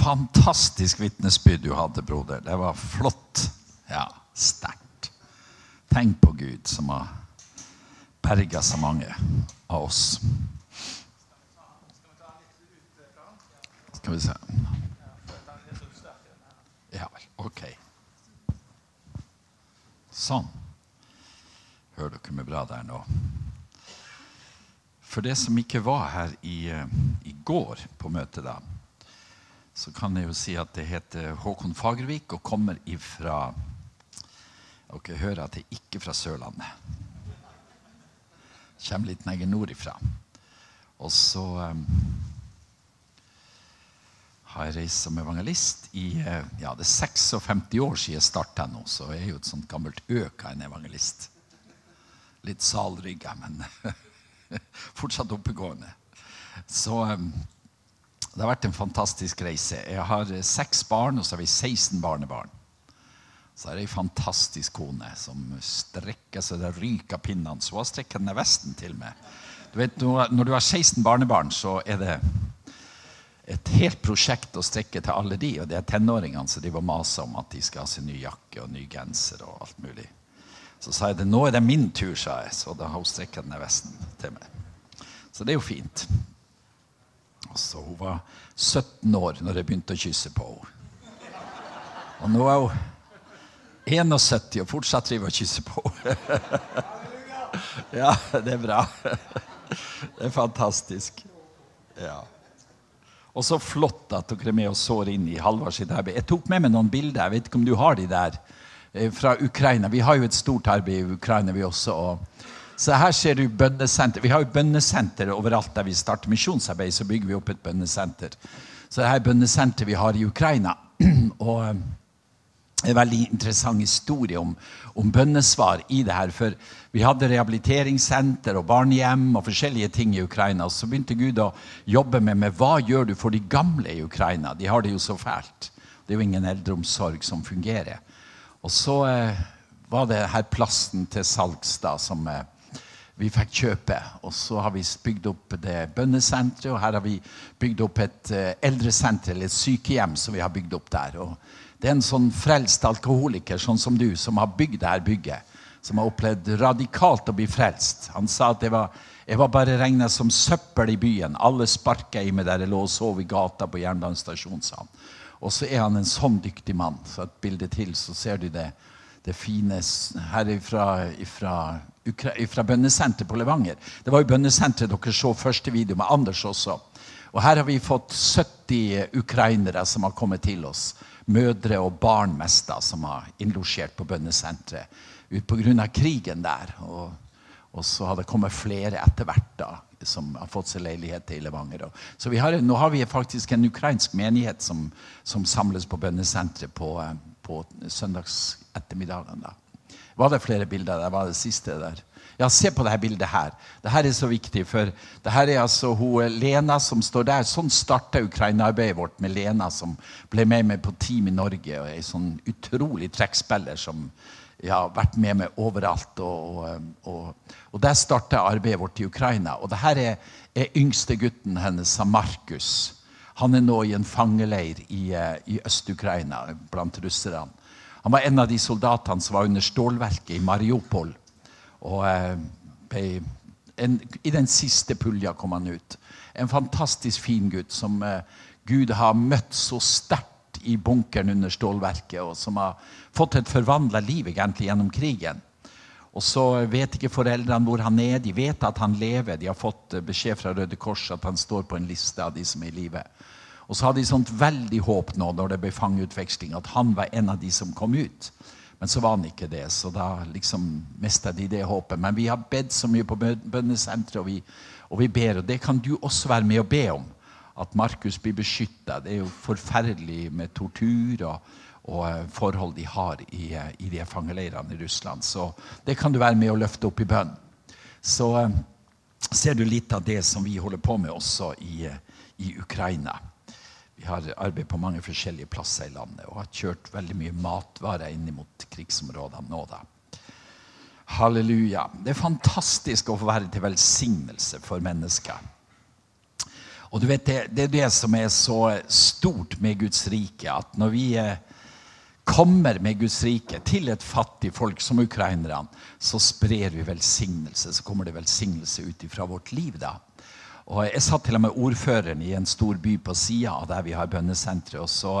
Fantastisk vitnesbyrd du hadde, broder. Det var flott. Ja, sterkt. Tenk på Gud, som har berga så mange av oss. Skal vi se Ja vel. Ok. Sånn. Hører dere meg bra der nå? For det som ikke var her i, eh, i går på møtet, da, så kan jeg jo si at det heter Håkon Fagervik og kommer ifra Dere hører at jeg ikke er fra Sørlandet. Kommer litt lenger nordifra. Og så um, har jeg reist som evangelist i uh, ja, det er 56 år siden jeg starta nå, så jeg er jo et sånt gammelt øk av en evangelist. Litt salrygga, men fortsatt oppegående. Så um, det har vært en fantastisk reise. Jeg har seks barn, og så har vi 16 barnebarn. Så er det ei fantastisk kone som strekker så det ryker pinnene. Så hun strekket ned vesten til meg. Du vet, Når du har 16 barnebarn, så er det et helt prosjekt å strekke til alle de. Og det er tenåringene som driver og maser om at de skal ha seg ny jakke og ny genser. og alt mulig. Så sa jeg det, nå er det min tur, sa jeg. Så da har hun strekket ned vesten til meg. Så det er jo fint. Og så Hun var 17 år når jeg begynte å kysse på henne. Og nå er hun 71 og fortsatt driver og kysser på henne. Ja, det er bra. Det er fantastisk. Ja. Og så flott at dere er med og sår inn i Halvard arbeid. Jeg tok med meg noen bilder. Jeg vet ikke om du har de der eh, fra Ukraina. Vi har jo et stort arbeid i Ukraina, vi også. Så her ser du bønnesenter. Vi har jo bønnesenter overalt der vi starter misjonsarbeid. Så bygger vi opp et bønnesenter. Så det her bønnesenteret vi har i Ukraina. og eh, en veldig interessant historie om, om bønnesvar i det her. For vi hadde rehabiliteringssenter og barnehjem og forskjellige ting i Ukraina. Så begynte Gud å jobbe med, med hva gjør du for de gamle i Ukraina. De har det jo så fælt. Det er jo ingen eldreomsorg som fungerer. Og så eh, var det her plassen til salgs da som eh, vi fikk kjøpe. Og så har vi bygd opp det bønnesenteret, og her har vi bygd opp et eh, eldresenter, eller et sykehjem som vi har bygd opp der. og det er en sånn frelst alkoholiker sånn som du, som har bygd dette bygget. Som har opplevd radikalt å bli frelst. Han sa at jeg var, jeg var bare regna som søppel i byen. Alle sparka i meg der jeg lå og sov i gata på jernbanestasjonen, sa han. Og så er han en sånn dyktig mann. Så et bilde til, så ser du det, det fine her ifra, ifra, ifra bønnesenteret på Levanger. Det var jo bønnesenteret dere så første video med Anders også. Og her har vi fått 70 ukrainere som har kommet til oss mødre og barn mest da, som har innlosjert på bønnesenteret ut pga. krigen der. Og, og, så har det kommet flere etter hvert da, som har fått seg leilighet i Levanger. Så har, nå har vi faktisk en ukrainsk menighet som, som samles på bønnesenteret på, på søndagsettermiddagene. Var det flere bilder? der? var det siste der. Ja, se på dette bildet her. Dette er så viktig, for det her er altså hun, Lena som står der. Sånn starta Ukraina-arbeidet vårt med Lena, som ble med meg på Team i Norge. og Ei sånn utrolig trekkspiller som ja, har vært med meg overalt. Og, og, og der starta arbeidet vårt i Ukraina. Og dette er, er yngste gutten hennes, Markus. Han er nå i en fangeleir i, i Øst-Ukraina blant russerne. Han var en av de soldatene som var under stålverket i Mariupol. Og eh, en, I den siste pulja kom han ut. En fantastisk fin gutt som eh, Gud har møtt så sterkt i bunkeren under stålverket, og som har fått et forvandla liv egentlig gjennom krigen. Og så vet ikke foreldrene hvor han er. De vet at han lever. De har fått eh, beskjed fra Røde Kors at han står på en liste av de som er i live. Og så hadde de sånt veldig håp nå når det ble fangeutveksling, at han var en av de som kom ut. Men så var han ikke det, så da liksom mista de det håpet. Men vi har bedt så mye på bønnesenteret, og, og vi ber. Og det kan du også være med å be om. At Markus blir beskytta. Det er jo forferdelig med tortur og, og eh, forhold de har i, eh, i de fangeleirene i Russland. Så det kan du være med å løfte opp i bønn. Så eh, ser du litt av det som vi holder på med også i, i Ukraina. Vi har arbeidet på mange forskjellige plasser i landet og har kjørt veldig mye matvarer inn mot krigsområdene nå. da. Halleluja. Det er fantastisk å få være til velsignelse for mennesker. Og du vet, det, det er det som er så stort med Guds rike, at når vi eh, kommer med Guds rike til et fattig folk som ukrainerne, så sprer vi velsignelse. Så kommer det velsignelse ut fra vårt liv. da. Og Jeg satt til og med ordføreren i en stor by på sida av der vi har bønnesenteret. Og så,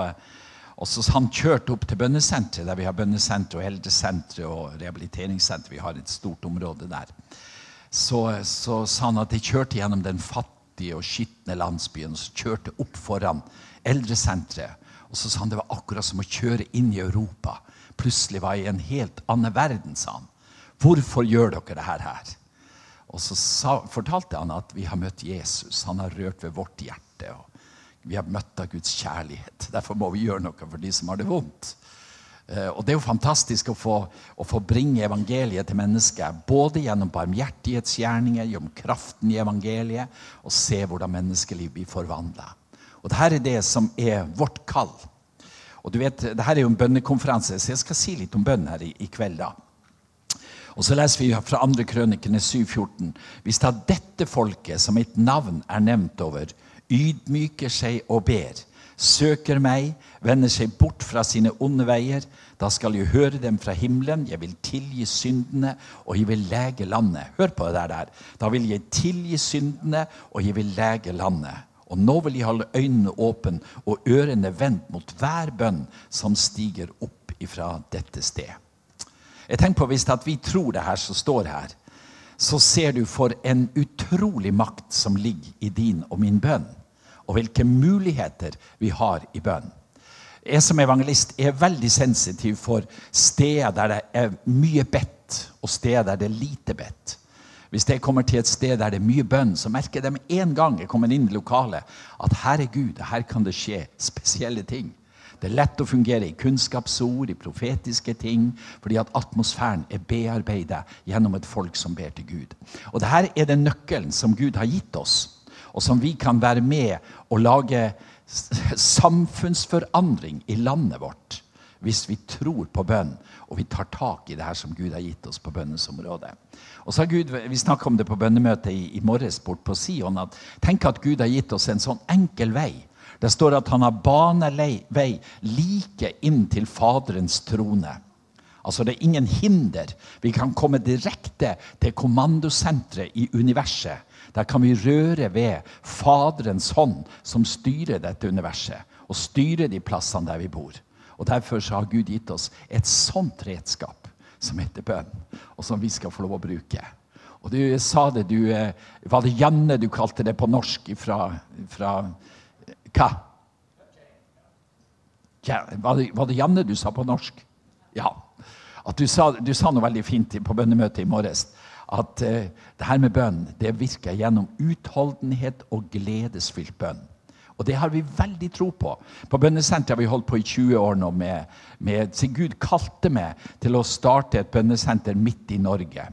og så han kjørte opp til bønnesenteret, der vi har bønnesenter og eldresenter og rehabiliteringssenter. Vi har et stort område der. Så, så sa han at de kjørte gjennom den fattige og skitne landsbyen og så kjørte opp foran eldresenteret. Og så sa han det var akkurat som å kjøre inn i Europa. Plutselig var jeg i en helt annen verden, sa han. Hvorfor gjør dere det her? Og så sa, fortalte han at vi har møtt Jesus. Han har rørt ved vårt hjerte. og Vi har møtt av Guds kjærlighet. Derfor må vi gjøre noe for de som har det vondt. Eh, og Det er jo fantastisk å få, å få bringe evangeliet til mennesker. Både gjennom barmhjertighetsgjerninger, gjennom kraften i evangeliet, og se hvordan menneskeliv blir forvandla. Dette er det som er vårt kall. Og du vet, Dette er jo en bønnekonferanse, så jeg skal si litt om bønn her i, i kveld. da. Og så leser vi fra 2. krønikene 7,14. Hvis da dette folket, som mitt navn er nevnt over, ydmyker seg og ber, søker meg, vender seg bort fra sine onde veier, da skal jeg høre dem fra himmelen, jeg vil tilgi syndene, og jeg vil lege landet. Hør på det der. Da vil jeg tilgi syndene, og jeg vil lege landet. Og nå vil jeg holde øynene åpne og ørene vendt mot hver bønn som stiger opp ifra dette sted. Jeg tenker på Hvis vi tror det her som står her, så ser du for en utrolig makt som ligger i din og min bønn. Og hvilke muligheter vi har i bønn. Jeg som evangelist er veldig sensitiv for steder der det er mye bedt, og steder der det er lite bedt. Hvis jeg kommer til et sted der det er mye bønn, så merker jeg med en gang jeg kommer inn i lokalet, at her er Gud, her kan det skje spesielle ting. Det er lett å fungere i kunnskapsord, i profetiske ting, fordi at atmosfæren er bearbeidet gjennom et folk som ber til Gud. Og dette er den nøkkelen som Gud har gitt oss, og som vi kan være med og lage samfunnsforandring i landet vårt hvis vi tror på bønn og vi tar tak i det her som Gud har gitt oss på bønnens område. Og så har Gud, Vi snakka om det på bønnemøtet i, i morges bort på Sion. at Tenk at Gud har gitt oss en sånn enkel vei. Det står at han har banevei like inn til Faderens trone. Altså Det er ingen hinder. Vi kan komme direkte til kommandosenteret i universet. Der kan vi røre ved Faderens hånd, som styrer dette universet, og styrer de plassene der vi bor. Og Derfor har Gud gitt oss et sånt redskap som heter bønn, og som vi skal få lov å bruke. Og du sa det, du eh, Var det Janne du kalte det på norsk fra, fra Hva? Ja, var, det, var, det, Janne du sa på norsk? Ja. At du sa, du sa noe veldig fint på bønnemøtet i morges. At uh, det her med bønn det virker gjennom utholdenhet og gledesfylt bønn. Og det har vi veldig tro på. På bønnesenteret har vi holdt på i 20 år nå. med, med Gud kalte meg til å starte et bønnesenter midt i Norge.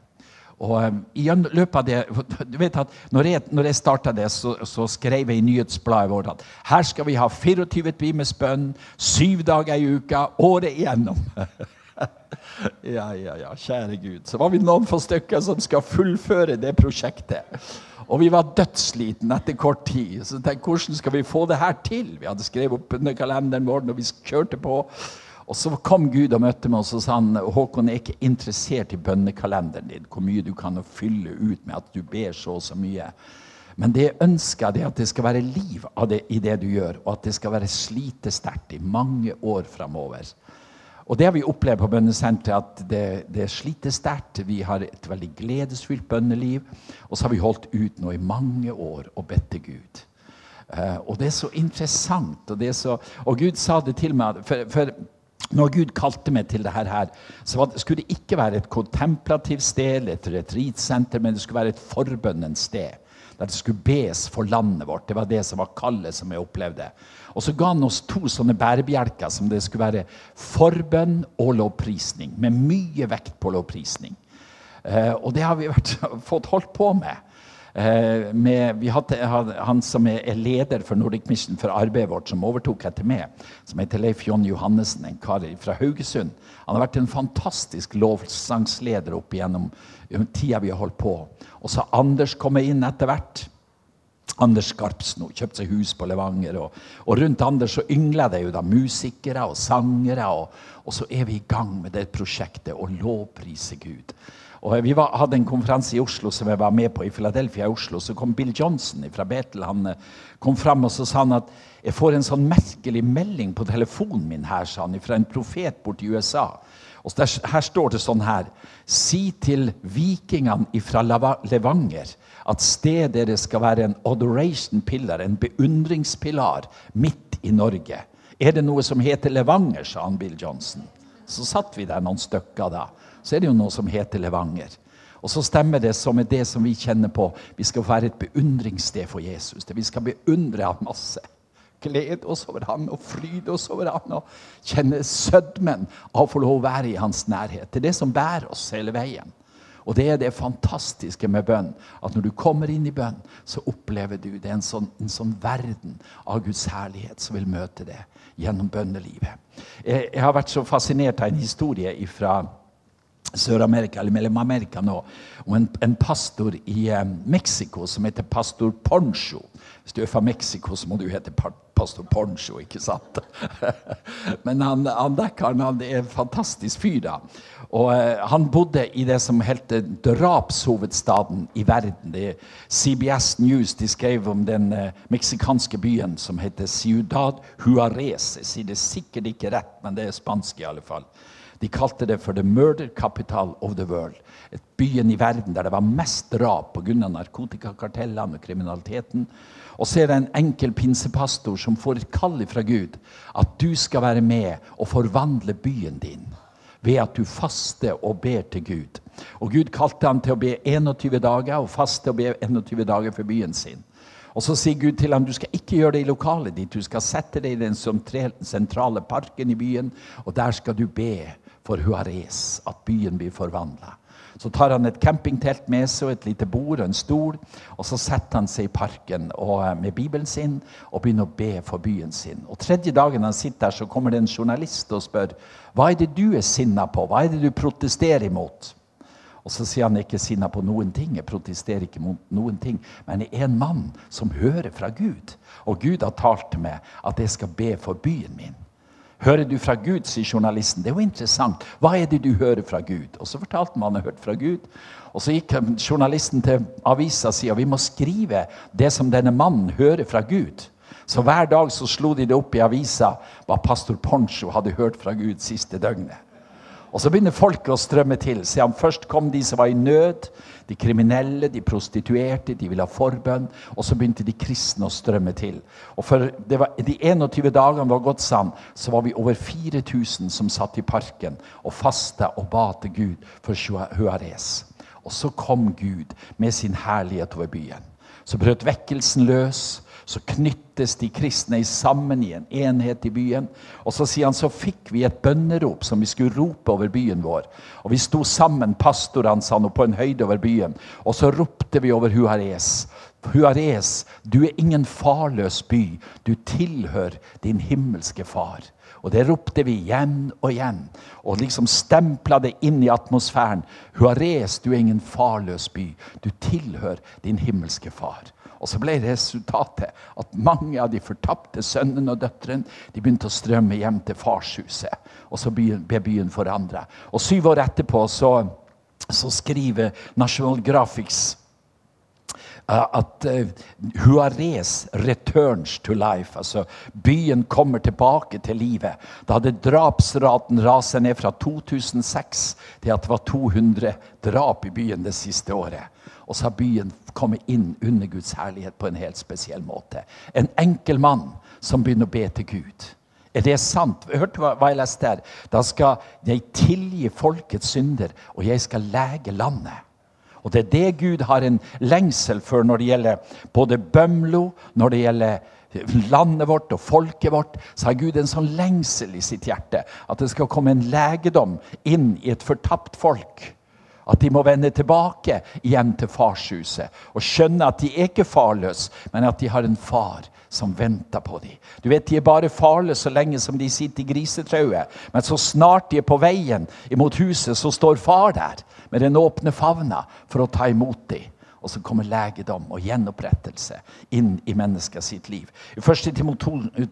Og um, i løpet av det, du vet at Når jeg, når jeg starta det, så, så, skrev jeg i nyhetsbladet vårt at her skal vi ha 24 timers bønn, syv dager i uka, året igjennom. ja, ja, ja, kjære Gud. Så var vi noen få stykker som skal fullføre det prosjektet. Og vi var dødsslitne etter kort tid. Så tenkte hvordan skal vi få det her til? Vi hadde skrevet opp under kalenderen vår når vi kjørte på. Og så kom Gud og møtte meg og så sa han, Håkon jeg er ikke interessert i bønnekalenderen din, hvor mye du kan fylle ut med at du ber så og så mye. Men det jeg ønsker, er at det skal være liv det, i det du gjør, og at det skal være slitesterkt i mange år framover. Og det har vi opplevd på bønnesenteret, at det, det sliter sterkt. Vi har et veldig gledesfylt bønneliv. Og så har vi holdt ut nå i mange år og bedt til Gud. Uh, og det er så interessant. Og, så, og Gud sa det til meg for, for når Gud kalte meg til dette, her, så skulle det ikke være et kontemplativt sted et retreatsenter, men det skulle være et forbønnens sted. Der det skulle bes for landet vårt. Det var det som var kallet som jeg opplevde. Og så ga han oss to sånne bærebjelker som det skulle være forbønn og lovprisning. Med mye vekt på lovprisning. Eh, og det har vi vært, fått holdt på med. Eh, med vi hadde, Han som er leder for Nordic Mission for arbeidet vårt, som overtok etter meg, som heter Leif John Johannessen, en kar fra Haugesund. Han har vært en fantastisk lovsangsleder opp igjennom tida vi har holdt på. Og så har Anders kommet inn etter hvert. Anders Skarpsno kjøpte seg hus på Levanger. Og, og rundt Anders så yngler det jo da musikere og sangere. Og, og, så er vi i gang med det prosjektet å lovprise Gud. Og Vi var, hadde en konferanse i Oslo som jeg var med på i Philadelphia. i Oslo, Så kom Bill Johnson fra Betel. Han eh, kom fram og så sa han at jeg får en sånn merkelig melding på telefonen min her, sa han, fra en profet borti USA. Og der, Her står det sånn her Si til vikingene fra Levanger at stedet deres skal være en adoration pillar, en beundringspilar, midt i Norge. Er det noe som heter Levanger, sa han Bill Johnson. Så satt vi der noen stykker da. Så er det jo noe som heter Levanger. Og så stemmer det som er det som vi kjenner på. Vi skal være et beundringssted for Jesus. Det vi skal beundre av masse. Glede oss over ham og fryde oss over ham og kjenne sødmen av å få lov å være i hans nærhet. Det er det som bærer oss hele veien. Og det er det fantastiske med bønn. At når du kommer inn i bønn, så opplever du det er en sånn, en sånn verden av Guds herlighet som vil møte det gjennom bønnelivet. Jeg, jeg har vært så fascinert av en historie fra Sør-Amerika, eller Mellom-Amerika nå, om en, en pastor i eh, Mexico som heter pastor Poncho. Hvis du er fra Mexico, så må du hete pastor Poncho, ikke sant? Men han, han dekkeren han er en fantastisk fyr, da. Og eh, Han bodde i det som het drapshovedstaden i verden. Det er CBS News de skrev om den eh, meksikanske byen som heter Ciudad Juarez. Jeg sier det sikkert ikke rett, men det er spansk i alle fall. De kalte det for the murder capital of the world. Et byen i verden der det var mest drap pga. narkotikakartellene og kriminaliteten. Og så er det en enkel pinsepastor som får et kall fra Gud at du skal være med og forvandle byen din ved at du faster og ber til Gud. Og Gud kalte han til å be 21 dager og faste og be 21 dager for byen sin. Og Så sier Gud til ham du skal ikke gjøre det i lokalet ditt. Du skal sette deg i den sentrale parken i byen, og der skal du be for Huares, at byen blir forvandla. Så tar han et campingtelt med seg og et lite bord og en stol. Og så setter han seg i parken og, eh, med Bibelen sin og begynner å be for byen sin. Og Tredje dagen han sitter der, så kommer det en journalist og spør hva er det du er sinna på. Hva er det du protesterer imot? Og så sier han ikke sinna på noen ting. Jeg protesterer ikke mot noen ting. Men jeg er en mann som hører fra Gud. Og Gud har talt til meg at jeg skal be for byen min. Hører du fra Gud, sier journalisten. Det er jo interessant. Hva er det du hører fra Gud? Og så fortalte hva han har hørt fra Gud. Og så gikk journalisten til avisa og sier vi må skrive det som denne mannen hører fra Gud. Så hver dag så slo de det opp i avisa hva pastor Poncho hadde hørt fra Gud siste døgnet. Og så begynner folket å strømme til. Se, først kom de som var i nød. De kriminelle, de prostituerte, de ville ha forbønn. Og så begynte de kristne å strømme til. Og for var, De 21 dagene var gått sann, så var vi over 4000 som satt i parken og fasta og ba til Gud for Juarez. Og så kom Gud med sin herlighet over byen. Så brøt vekkelsen løs så knyttes de kristne sammen i en enhet i byen. Og så sier han så fikk vi et bønnerop som vi skulle rope over byen vår. Og vi sto sammen, pastorene sa noe, på en høyde over byen. Og så ropte vi over Huares. Huares, du er ingen farløs by. Du tilhører din himmelske far. Og det ropte vi igjen og igjen. Og liksom stempla det inn i atmosfæren. Huares, du er ingen farløs by. Du tilhører din himmelske far. Og så ble resultatet at mange av de fortapte sønnene og døtrene de begynte å strømme hjem til farshuset. Og så ble byen forandra. Og syv år etterpå så, så skriver National Graphics uh, at uh, Huares returns to life. Altså byen kommer tilbake til livet. Da hadde drapsraten raset ned fra 2006 til at det var 200 drap i byen det siste året. Og så har byen kommet inn under Guds herlighet på en helt spesiell måte. En enkel mann som begynner å be til Gud. Er det sant? Hørte du hva jeg leste der? Da skal jeg tilgi folkets synder, og jeg skal lege landet. Og Det er det Gud har en lengsel for når det gjelder både Bømlo, når det gjelder landet vårt og folket vårt. Så har Gud en sånn lengsel i sitt hjerte at det skal komme en legedom inn i et fortapt folk. At de må vende tilbake igjen til farshuset og skjønne at de er ikke farløse, men at de har en far som venter på dem. Du vet, De er bare farløse så lenge som de sitter i grisetrauet. Men så snart de er på veien imot huset, så står far der med den åpne favna for å ta imot dem. Og så kommer legedom og gjenopprettelse inn i mennesket sitt liv. I 1.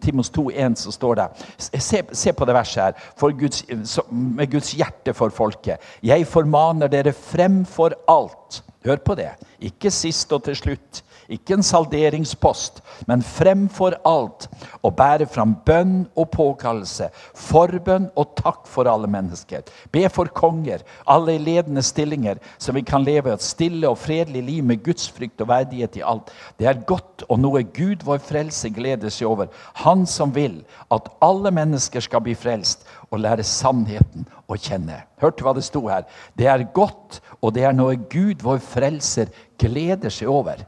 Timos 2,1 så står det se, se, på det verset her. Guds, med Guds hjerte for folket. Jeg formaner dere fremfor alt. Hør på det. Ikke sist og til slutt. Ikke en salderingspost, men fremfor alt å bære fram bønn og påkallelse, forbønn og takk for alle mennesker. Be for konger, alle i ledende stillinger, så vi kan leve et stille og fredelig liv med Guds frykt og verdighet i alt. Det er godt og noe Gud vår frelse gleder seg over. Han som vil at alle mennesker skal bli frelst og lære sannheten å kjenne. Hørte hva det sto her? Det er godt, og det er noe Gud vår frelser gleder seg over.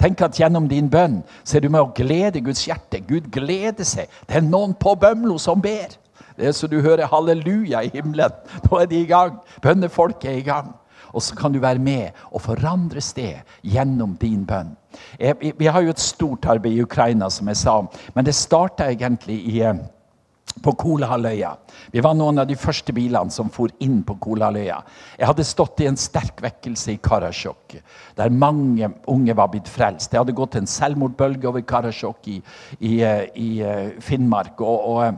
Tenk at gjennom din bønn så er du med å glede Guds hjerte. Gud gleder seg. Det er noen på Bømlo som ber. Det er så du hører halleluja i himmelen. Nå er de i gang. Bønnefolket er i gang. Og så kan du være med og forandre sted gjennom din bønn. Vi har jo et stort arbeid i Ukraina, som jeg sa, men det starta egentlig i eh, på Kolahalvøya. Vi var noen av de første bilene som for inn på Kolahalvøya. Jeg hadde stått i en sterk vekkelse i Karasjok, der mange unge var blitt frelst. Det hadde gått en selvmordbølge over Karasjok i, i, eh, i, eh, Finnmark. og, og eh,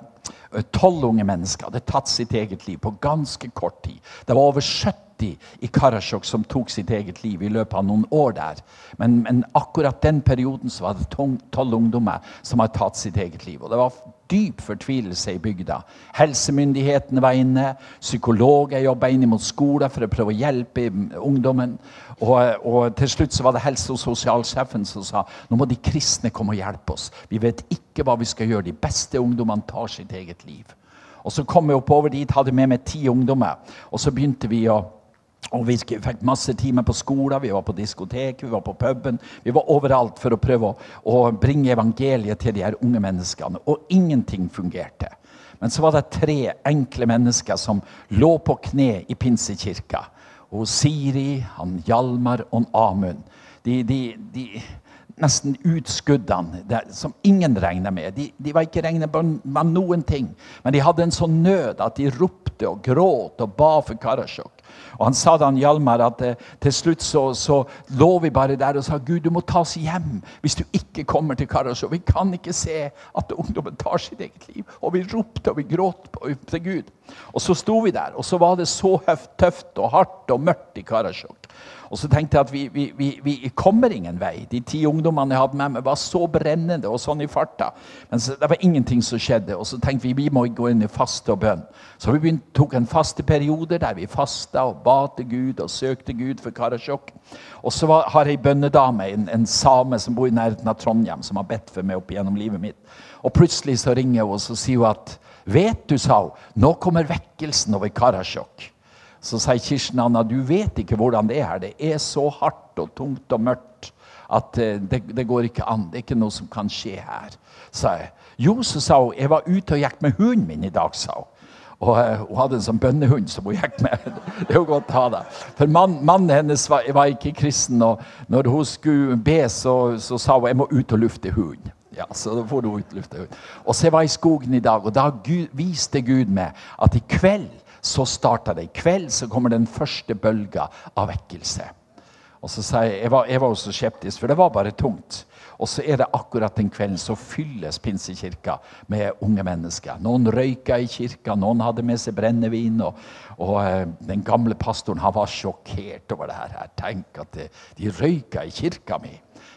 Tolv unge mennesker hadde tatt sitt eget liv på ganske kort tid. Det var over 70 i Karasjok som tok sitt eget liv i løpet av noen år der. Men, men akkurat den perioden så var det tolv ungdommer som hadde tatt sitt eget liv. Og det var dyp fortvilelse i bygda. Helsemyndighetene var inne, psykologer jobba inn mot skoler for å prøve å hjelpe ungdommen. Og, og, til slutt så var det helse- og sosialsjefen som sa nå må de kristne komme og hjelpe oss. Vi vet ikke hva vi skal gjøre. De beste ungdommene tar sitt eget liv. Og Så kom jeg oppover dit, hadde med meg ti ungdommer. Og så begynte vi å og Vi fikk masse timer på skolen, vi var på diskotek, vi var på puben. Vi var overalt for å prøve å, å bringe evangeliet til de her unge menneskene. Og ingenting fungerte. Men så var det tre enkle mennesker som lå på kne i pinsekirka. Og Siri, han Hjalmar og Amund. De, de, de, nesten utskuddene som ingen regna med. De, de, var ikke regna med noen ting. Men de hadde en sånn nød at de ropte og gråt og ba for Karasjok. Og Han sa til Hjalmar at eh, til slutt så, så, lå vi bare der og sa Gud, du må ta oss hjem hvis du ikke kommer til Karasjok. Vi kan ikke se at ungdommen tar sitt eget liv. Og vi ropte og vi gråt til Gud. Og så sto vi der, og så var det så tøft og hardt og mørkt i Karasjok. Og så tenkte jeg at vi, vi, vi, vi, kommer ingen vei. De ti ungdommene jeg hadde med meg, var så brennende og sånn i farta. Men det var ingenting som skjedde. Og så tenkte vi vi må gå inn i faste og bønn. Så vi begynt, tok en faste periode der vi fasta og ba til Gud og søkte Gud for Karasjok. Og så var, har ei bønnedame, en, en, same som bor i nærheten av Trondheim, som har bedt for meg opp gjennom livet mitt. Og plutselig så ringer hun og så sier hun at Vet du, sa hun, nå kommer vekkelsen over Karasjok. Så sier Kirsten Anna du vet ikke hvordan det er her. Det er så hardt og tungt og mørkt at eh, det, det, går ikke an. Det er ikke noe som kan skje her. sa jeg. Jo, så sa hun, jeg var ute og gikk med hunden min i dag, sa hun. Og uh, hun hadde en sånn bønnehund som hun gikk med. Det er jo godt å ha det. For mann, mannen hennes var, var, ikke kristen, og når hun skulle be, så, så sa hun jeg må ut og lufte hunden. Ja, så da får du ut lufte hunden. Og så jeg var i skogen i dag, og da viste Gud meg at i kveld så starta det. I kveld så kommer den første bølga av vekkelse. Og så sa jeg, jeg var, jeg var også skeptisk, for det var bare tungt. Og så er det akkurat den kvelden så fylles pinsekirka med unge mennesker. Noen røyka i kirka, noen hadde med seg brennevin. Og, og uh, den gamle pastoren han var sjokkert over det her. Tenk at de, de røyka i kirka mi.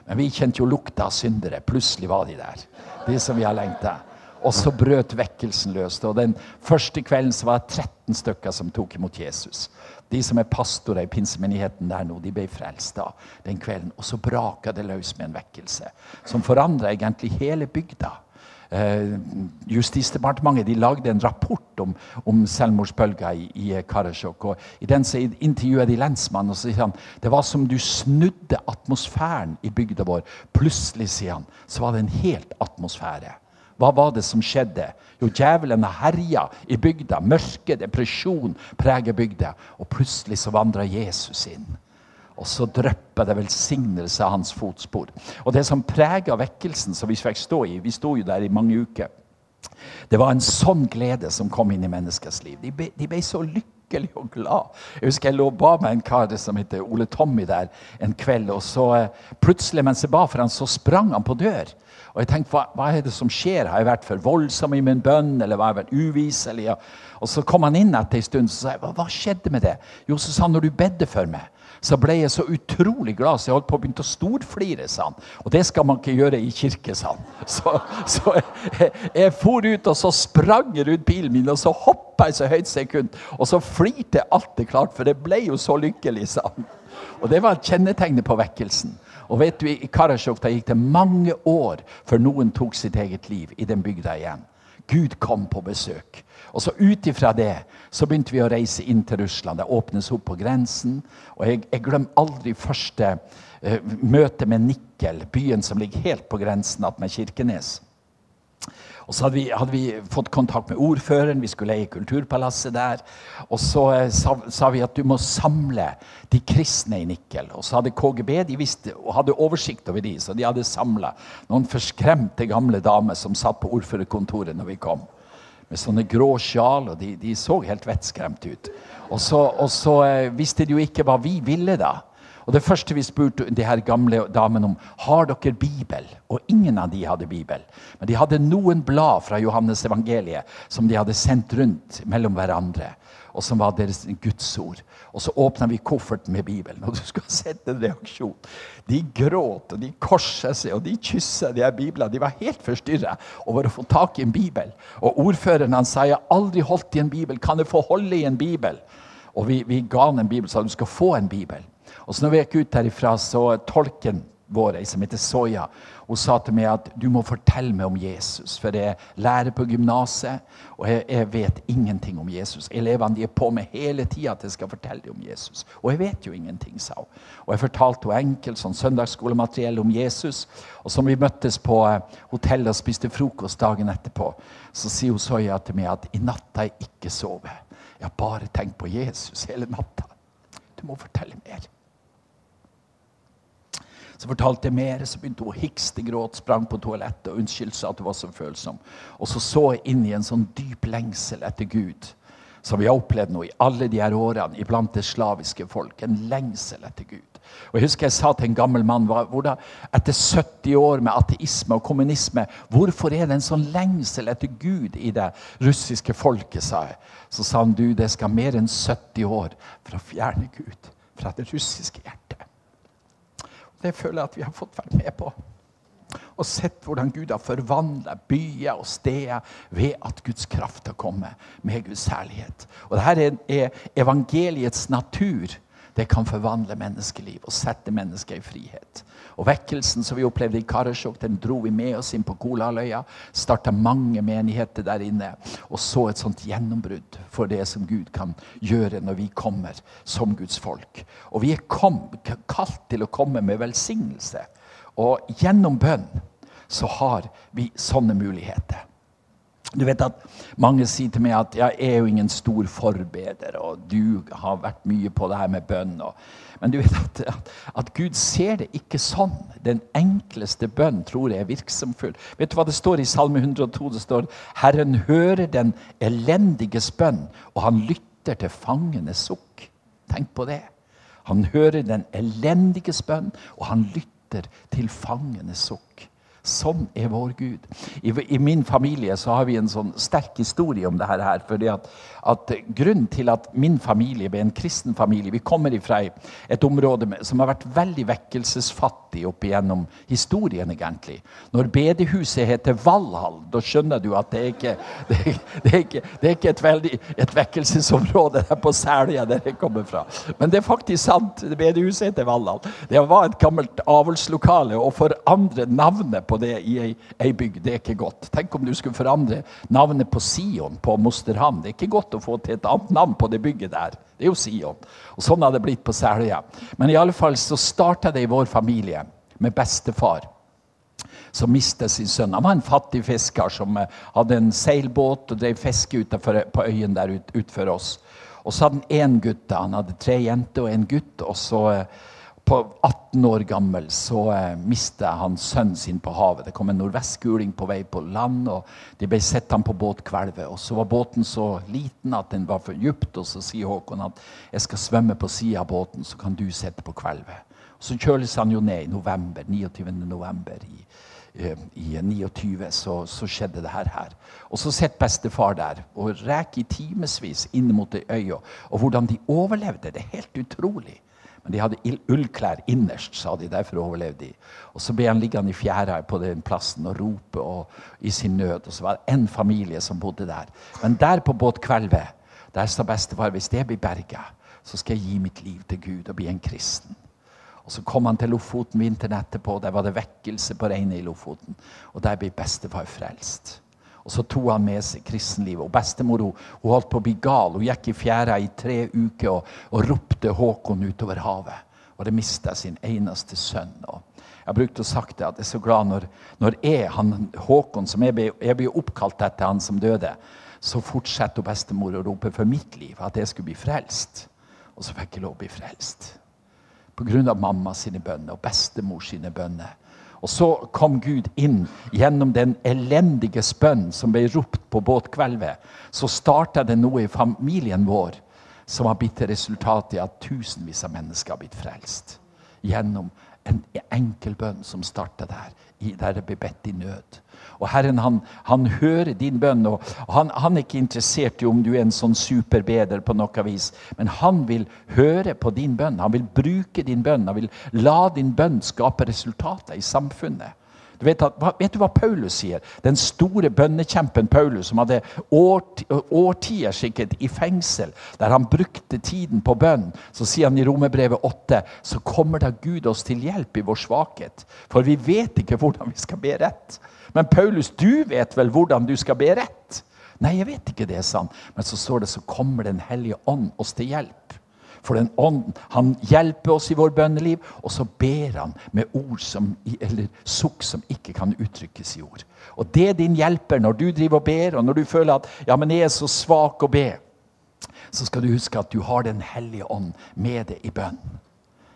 Men vi kjente jo lukta av syndere. Plutselig var de der. De som vi har lengta. Og så brøt vekkelsen løs. Og den første kvelden så var det 13 stykker som tok imot Jesus. De som er pastorer i pinsemenigheten der nå, de ble frelst da, den kvelden. Og så braka det løs med en vekkelse som forandra egentlig hele bygda. Eh, Justisdepartementet de lagde en rapport om, om selvmordsbølga i, i Karasjok. og I den så intervjuet de lensmannen og sier han, det var som du snudde atmosfæren i bygda vår. Plutselig sier han, så var det en helt atmosfære. Hva var det som skjedde? Jo, djevelen herja i bygda. Mørke, depresjon preger bygda. Og plutselig så vandra Jesus inn. Og så drypper det velsignelse av hans fotspor. Og det som prega vekkelsen som vi fikk stå i Vi sto jo der i mange uker. Det var en sånn glede som kom inn i menneskers liv. De ble, de ble så lykkelige og glad. Jeg husker jeg lå ba med en kar som heter Ole Tommy der en kveld. og så eh, Plutselig mens jeg ba for han, så sprang han på dør. Og jeg tenkte, hva, hva, er det som skjer? Har jeg vært for voldsom i min bønn? Eller har jeg vært uvis? Eller, ja. Og så kom han inn etter en stund og sa jeg, hva, hva skjedde med det? Jo, så sa han når du bedde for meg så ble jeg så utrolig glad så jeg holdt på å begynne å storflire. sa han. Og det skal man ikke gjøre i kirke, sa han. Så, så jeg, jeg, for ut, og så sprang jeg rundt bilen min, og så hoppa jeg så høyt sekund. Og så flirte jeg alt er klart, for jeg ble jo så lykkelig, sa han. Og det var kjennetegnet på vekkelsen. Og vet du, I Karasjok gikk det mange år før noen tok sitt eget liv i den bygda igjen. Gud kom på besøk. Og så Ut ifra det så begynte vi å reise inn til Russland. Det åpnes opp på grensen. Og jeg, jeg glemmer aldri første uh, møte med Nikkel, byen som ligger helt på grensen med Kirkenes. Og så hadde vi, hadde vi, fått kontakt med ordføreren, vi skulle leie Kulturpalasset der. Og så eh, sa, sa, vi at du må samle de kristne i Nikkel. Og så hadde KGB de visste, og hadde oversikt over de, så de hadde samla noen forskremte gamle damer som satt på ordførerkontoret når vi kom. Med sånne grå sjal, og de, de så helt vettskremte ut. Og så, og så eh, visste de jo ikke hva vi ville da. Og Det første vi spurte de her gamle damene om, har dere Bibel. Og ingen av de hadde Bibel. Men de hadde noen blad fra Johannes evangeliet som de hadde sendt rundt mellom hverandre. Og som var deres gudsord. Og så åpna vi kofferten med Bibelen. Og du skal ha sett en reaksjon. De gråt, og de korsa seg, og de kyssa de her biblene. De var helt forstyrra over å få tak i en bibel. Og ordføreren han sa jeg har aldri holdt i en bibel. Kan jeg få holde i en bibel? Og vi, vi ga han en bibel, sa du skal få en bibel. Og så når vi gikk ut derifra, så tolken vår, som heter Soya, hun sa til meg at du må fortelle meg om Jesus. For jeg lærer på gymnaset, og jeg, jeg, vet ingenting om Jesus. Elevene de er på meg hele tida at jeg skal fortelle dem om Jesus. Og jeg vet jo ingenting, sa hun. Og jeg fortalte henne enkelt sånn søndagsskolemateriell om Jesus. Og som vi møttes på eh, hotellet og spiste frokost dagen etterpå, så sier hun Soya til meg at i natt har jeg ikke sovet. Jeg har bare tenkt på Jesus hele natta. Du må fortelle mer. Så fortalte jeg mer, så begynte hun å hikste, gråt, sprang på toalettet og unnskyldte seg at hun var så følsom. Og så så jeg inn i en sånn dyp lengsel etter Gud, som vi har opplevd nå i alle de her årene iblant det slaviske folk. En lengsel etter Gud. Og Jeg husker jeg sa til en gammel mann hvordan, etter 70 år med ateisme og kommunisme Hvorfor er det en sånn lengsel etter Gud i det russiske folket? sa jeg. Så sa han du, det skal mer enn 70 år for å fjerne Gud fra det russiske hjertet. Det føler jeg at vi har fått vært med på. Og sett hvordan Gud har forvandla byer og steder ved at Guds kraft har kommet med Guds herlighet. Og dette er evangeliets natur. Det kan forvandle menneskeliv og sette mennesker i frihet. Og Vekkelsen som vi opplevde i Karasjok, den dro vi med oss inn på Kolaløya. Starta mange menigheter der inne. Og så et sånt gjennombrudd for det som Gud kan gjøre når vi kommer som Guds folk. Og vi er kalt til å komme med velsignelse. Og gjennom bønn så har vi sånne muligheter. Du vet at Mange sier til meg at jeg er jo ingen stor forbeder, og du har vært mye på det her med bønn. Og, men du vet at, at, at, Gud ser det ikke sånn. Den enkleste bønn tror jeg er virksomfull. Vet du hva det står i Salme 102? Det står Herren hører den elendiges bønn, og han lytter til fangenes sukk. Tenk på det. Han hører den elendiges bønn, og han lytter til fangenes sukk. Sånn er vår Gud. I, I, min familie så har vi en sånn sterk historie om dette. her, fordi at, at Grunnen til at min familie ble en kristen familie Vi kommer fra et område med, som har vært veldig vekkelsesfattig opp igjennom historien. egentlig. Når bedehuset heter Valhall, da skjønner du at det er ikke det er, det er ikke, det er ikke et, veldig, et vekkelsesområde der på Selja der jeg kommer fra. Men det er faktisk sant. Bedehuset heter Valhall. Det var et gammelt avlslokale. for andre navnet på det i ei, ei bygd, det er ikke godt. Tenk om du skulle forandre navnet på Sion på Mosterhamn. Det er ikke godt å få til et annet navn på det bygget der. Det er jo Sion. Og sånn har det blitt på Selja. Men i alle fall så starta det i vår familie med bestefar som mistet sin sønn. Han var en fattig fisker som eh, hadde en seilbåt og drev fiske utenfor, på øyen der ut, utfor oss. Og så hadde han én gutt. Han hadde tre jenter og en gutt. og så... Eh, på 18 år gammel så eh, mista han sønnen sin på havet. Det kom en nordvestguling på vei på land, og de ble sett han på båtkvelvet. Og så var båten så liten at den var for dypt, og så sier Håkon at jeg skal svømme på sida av båten, så kan du sitte på kvelvet. Så kjøles han jo ned i november, 29. november i, eh, i 29, så, så, skjedde det her. her. Og så sitter bestefar der og reker i timevis inn mot ei øy. Og hvordan de overlevde, det er helt utrolig. Men de hadde ullklær innerst, sa de. Derfor overlevde de. Og Så ble han liggende i fjæra på den plassen og rope og, i sin nød. Og så var det én familie som bodde der. Men der på båtkvelvet der sa bestefar hvis det blir berga, så skal jeg gi mitt liv til Gud og bli en kristen. Og Så kom han til Lofoten vinteren etterpå. Der var det vekkelse på regnet i Lofoten. Og der ble bestefar frelst. Og så tok han med seg kristenlivet. Og bestemor hun, hun holdt på å bli gal. Hun gikk i fjæra i tre uker og, og ropte Håkon utover havet. Og det mista sin eneste sønn. Og jeg brukte å sagt det, at jeg er så glad når, når jeg, han, Håkon, som jeg ble, jeg ble oppkalt etter han som døde, så fortsetter bestemor å rope for mitt liv, at jeg skulle bli frelst. Og så fikk jeg lov å bli frelst. På av mamma sine bønner og bestemor sine bønner. Og så kom Gud inn gjennom den elendige spønn som ble ropt på båtkvelvet. Så starta det noe i familien vår som har blitt resultatet i at tusenvis av mennesker har blitt frelst. Gjennom en enkel bønn som starta der, der det ble bedt i nød. Og Herren han, han hører din bønn. og han, han, er ikke interessert i om du er en sånn superbeder, på noe vis, men han vil høre på din bønn. Han vil bruke din bønn. Han vil la din bønn skape resultater i samfunnet. Du vet, at, vet, du hva Paulus sier? Den store bønnekjempen Paulus, som hadde årtier sikkert i fengsel, der han brukte tiden på bønn, så sier han i Romerbrevet 8 så kommer da Gud oss til hjelp i vår svakhet. For vi vet ikke hvordan vi skal be rett. Men Paulus, du vet vel hvordan du skal be rett? Nei, jeg vet ikke det, sa han. Men så står det så kommer Den hellige ånd oss til hjelp. For den ånden, Han hjelper oss i vår bønneliv, og så ber han med ord som, eller sukk som ikke kan uttrykkes i ord. Og Det er din hjelper når du driver og ber, og når du føler at ja, men jeg er så svak å be. Så skal du huske at du har Den hellige ånd med deg i bønn.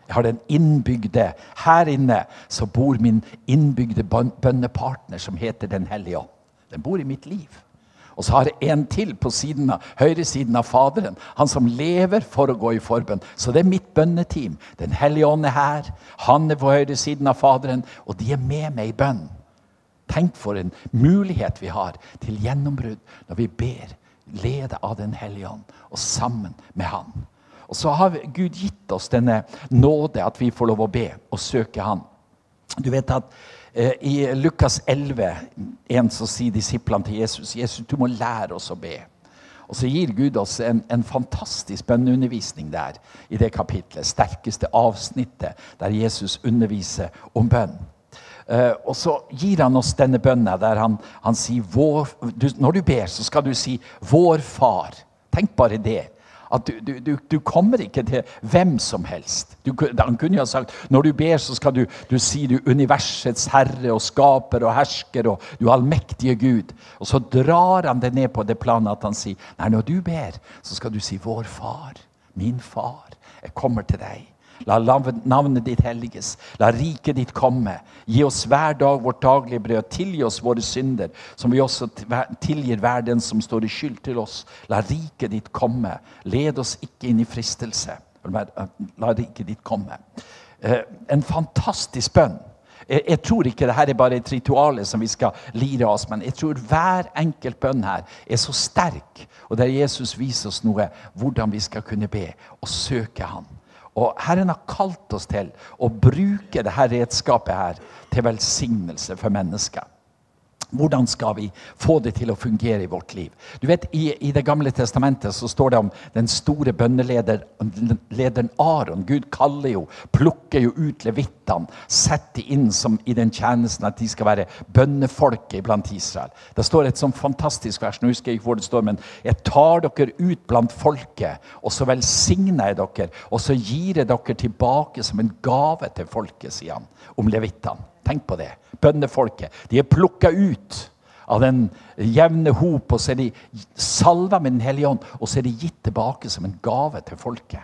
Jeg har den innbygde Her inne så bor min innbygde bønnepartner som heter Den hellige ånd. Den bor i mitt liv. Og så har jeg en til på siden av, høyresiden av Faderen. Han som lever for å gå i forbønn. Så det er mitt bønneteam. Den hellige ånd er her. Han er på høyresiden av Faderen, og de er med meg i bønn. Tenk for en mulighet vi har til gjennombrudd når vi ber, lede av Den hellige ånd, og sammen med Han. Og så har Gud gitt oss denne nåde, at vi får lov å be og søke Han. Du vet at eh, I Lukas 11 en så sier disiplene til Jesus Jesus, du må lære oss å be. Og så gir Gud oss en, en fantastisk bønneundervisning der i det kapitlet. Sterkeste avsnittet der Jesus underviser om bønn. Uh, og så gir han oss denne bønnen der han, han sier vår, du, Når du ber, så skal du si 'Vår Far'. Tenk bare det. At du, du, du, kommer ikke til hvem som helst. han kunne jo ha sagt når du ber, så skal du, du si du universets herre og skaper og hersker og du allmektige Gud. Og så drar han det ned på det planet at han sier nei, når du ber, så skal du si vår far, min far, jeg kommer til deg. La navnet ditt helliges. La riket ditt komme. Gi oss hver dag vårt daglige brød. Tilgi oss våre synder, som vi også tilgir hver den som står i skyld til oss. La riket ditt komme. Led oss ikke inn i fristelse. La riket ditt komme. Eh, en fantastisk bønn. Jeg, tror ikke dette er bare et ritual som vi skal lire oss, men jeg tror hver enkelt bønn her er så sterk, og der Jesus viser oss noe hvordan vi skal kunne be og søke Han. Og Herren har kalt oss til å bruke dette redskapet her til velsignelse for mennesker. Hvordan skal vi få det til å fungere i vårt liv? Du vet, I, i Det gamle testamentet så står det om den store bønnelederen Aron. Gud kaller jo, plukker jo ut levittene, setter inn som i den tjenesten at de skal være bønnefolket blant Israel. Det står et sånn fantastisk vers, nå husker jeg ikke hvor det står, men jeg tar dere ut blant folket, og så velsigner jeg dere, og så gir jeg dere tilbake som en gave til folket, sier han om levittene. Tenk på det. Bønnefolket. De er plukka ut av den jevne hop, og så er de salva med Den hellige ånd, og så er de gitt tilbake som en gave til folket.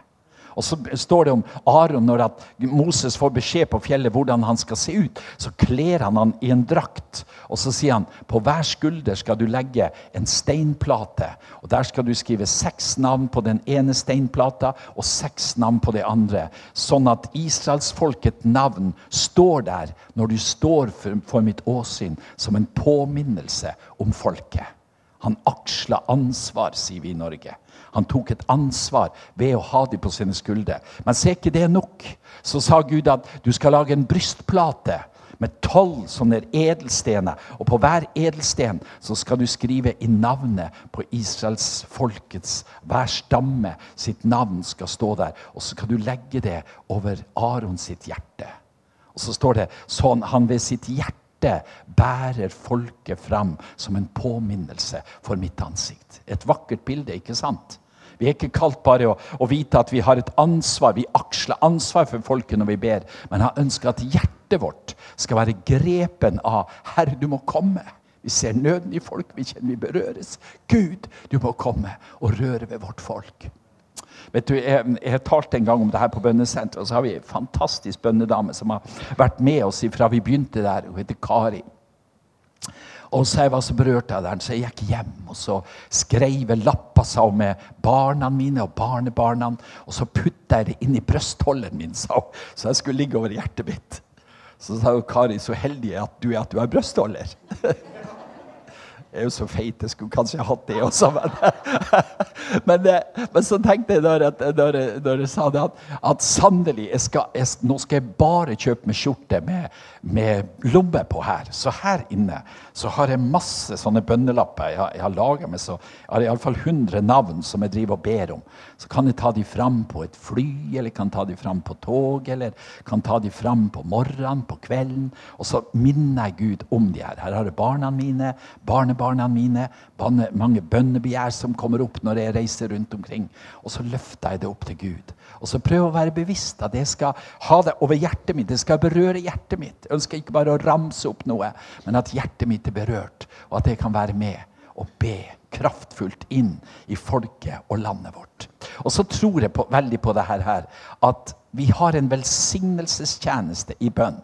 Og så står det om Aron når Moses får beskjed på fjellet hvordan han skal se ut. Så kler han han i en drakt, og så sier han på hver skulder skal du legge en steinplate. Og Der skal du skrive seks navn på den ene steinplata og seks navn på det andre. Sånn at israelsfolkets navn står der når du står for, for mitt åsyn, som en påminnelse om folket. Han aksla ansvar, sier vi i Norge. Han tok et ansvar ved å ha dem på sine skuldre. Men se ikke det nok. Så sa Gud at du skal lage en brystplate med tolv sånne edelstener. Og på hver edelsten så skal du skrive i navnet på Israels folkets Hver stamme sitt navn skal stå der. Og så skal du legge det over Aron sitt hjerte. Og så står det sånn han ved sitt hjerte bærer folket fram som en påminnelse for mitt ansikt. Et vakkert bilde, ikke sant? Vi er ikke kalt bare å, å vite at vi har et ansvar. Vi aksler ansvar for folket når vi ber, men han ønsker at hjertet vårt skal være grepen av 'Herre, du må komme'. Vi ser nøden i folk, vi kjenner vi berøres. Gud, du må komme og røre ved vårt folk. Vet du, Jeg, jeg talte en gang om det her på bønnesenteret, og så har vi en fantastisk bønnedame som har vært med oss fra vi begynte der. Hun heter Kari. Og så jeg var så berørt av den, så jeg gikk hjem og så skrev jeg lapper sa hun, med barna mine og barnebarna. Og så putta jeg det inn i brystholderen min, sa hun, så jeg skulle ligge over hjertet mitt. Så sa hun, Kari, så heldig at du er at du har brystholder. Jeg er jo så feit, jeg skulle kanskje hatt det også. Men, men, eh, men så tenkte jeg når, jeg, når, jeg, når jeg sa det, at, at sannelig Nå skal jeg bare kjøpe meg skjorte med, med lomme på her. Så her inne så har jeg masse sånne bønnelapper. Jeg har, jeg har laget meg så, jeg har iallfall 100 navn som jeg driver og ber om. Så kan jeg ta de fram på et fly, eller kan ta de fram på tog, eller kan ta de fram på morgenen, på kvelden. Og så minner jeg Gud om de her. Her har jeg barna mine, barnebarna mine, mange bønnebegjær som kommer opp når jeg reiser rundt omkring. Og så løfter jeg det opp til Gud. Og så prøver jeg å være bevisst at jeg skal ha det over hjertet mitt. Det skal berøre hjertet mitt. Jeg ønsker ikke bare å ramse opp noe, men at hjertet mitt er berørt, og at jeg kan være med og be kraftfullt inn i folket og landet vårt. Og så tror jeg på, veldig på det her, at vi har en velsignelsestjeneste i bønn.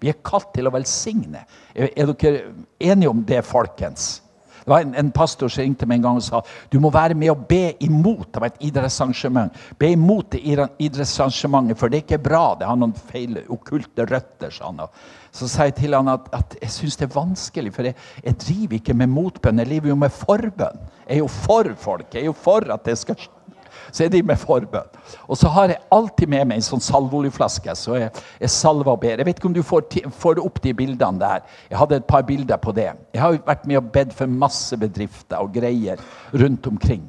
Vi er kalt til å velsigne. Er, er dere enige om det, folkens? Det var en, en, pastor som ringte meg en gang og sa du må være med og be imot det var et idrettsarrangement. Be imot det idrettsarrangementet, for det er ikke bra. Det har noen feil okkulte røtter. sa han. Så sa jeg til han at, at jeg syns det er vanskelig, for jeg, jeg, driver ikke med motbønn. Jeg lever jo med forbønn. Jeg er jo for folk. Jeg er jo for at det skal skje så er de med forbønn. Og så har jeg alltid med meg en sånn salveoljeflaske. Så jeg, jeg salver og ber. Jeg vet ikke om du får, får, opp de bildene der. Jeg hadde et par bilder på det. Jeg har vært med og bedt for masse bedrifter og greier rundt omkring.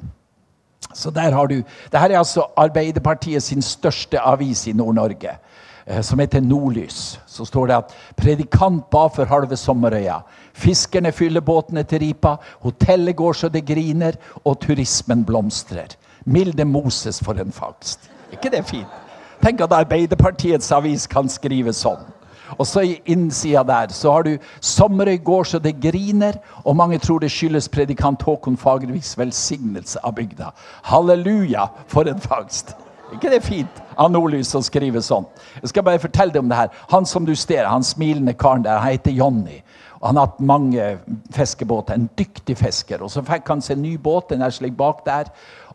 Så der har du, Dette er altså Arbeiderpartiet sin største avis i Nord-Norge eh, som heter Nordlys, så står det at predikant ba for halve sommerøya. Fiskerne fyller båtene til Ripa, hotellet går så det griner, og turismen blomstrer. Milde Moses for en fangst. ikke det fint? Tenk at Arbeiderpartiets avis kan skrive sånn. Og så i innsida der så har du 'Sommerøy går så det griner', og mange tror det skyldes predikant Håkon Fagerviks velsignelse av bygda. Halleluja, for en fangst! ikke det fint av Nordlys å skrive sånn? Jeg skal bare fortelle deg om det her. Han som du ser, han smilende karen der, han heter Jonny. Han har hatt mange fiskebåter. En dyktig fisker. Og så fikk han seg ny båt, den er slik bak der.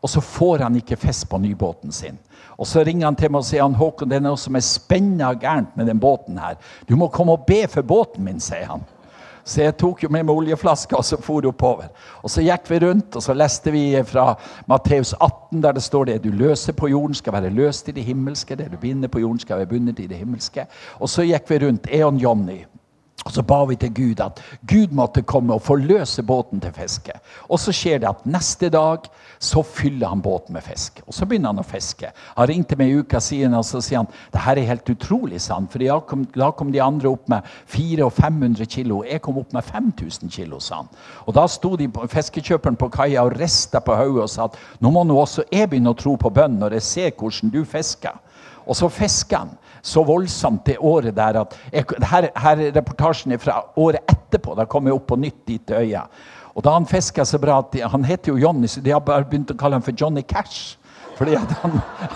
Og så får han ikke fisk på nybåten sin. Og Så ringer han til meg og sier han, Håkon, det er noe som er spennende gærent med den båten. her. Du må komme og be for båten min, sier han. Så jeg tok jo med meg oljeflaska og så for oppover. Og Så gikk vi rundt og så leste vi fra Matteus 18, der det står det du løser på jorden, skal være løst i det himmelske. Det du binder på jorden, skal være bundet i det himmelske. Og så gikk vi rundt, jeg og Jonny. Og så ba vi til Gud at Gud måtte komme og forløse båten til fiske. Og så skjer det at neste dag så fyller han båten med fisk. Og så begynner han å fiske. Han ringte meg i uka siden og så sier han, det her er helt utrolig. sant? For da kom, da kom de andre opp med 400 og 500 kilo. Jeg kom opp med 5000 kilo, sa han. Og da sto de på, fiskekjøperen på kaia og rista på hodet og sa at nå må nå også jeg begynne å tro på bønn når jeg ser hvordan du fisker. Og så fisker han så voldsomt det året der at jeg, her, her reportasjen er fra året etterpå. Da kom jeg opp på nytt dit til øya. Og da han fiska så bra at de, Han heter jo Johnny, så de har bare begynt å kalle ham for Johnny Cash. Fordi han,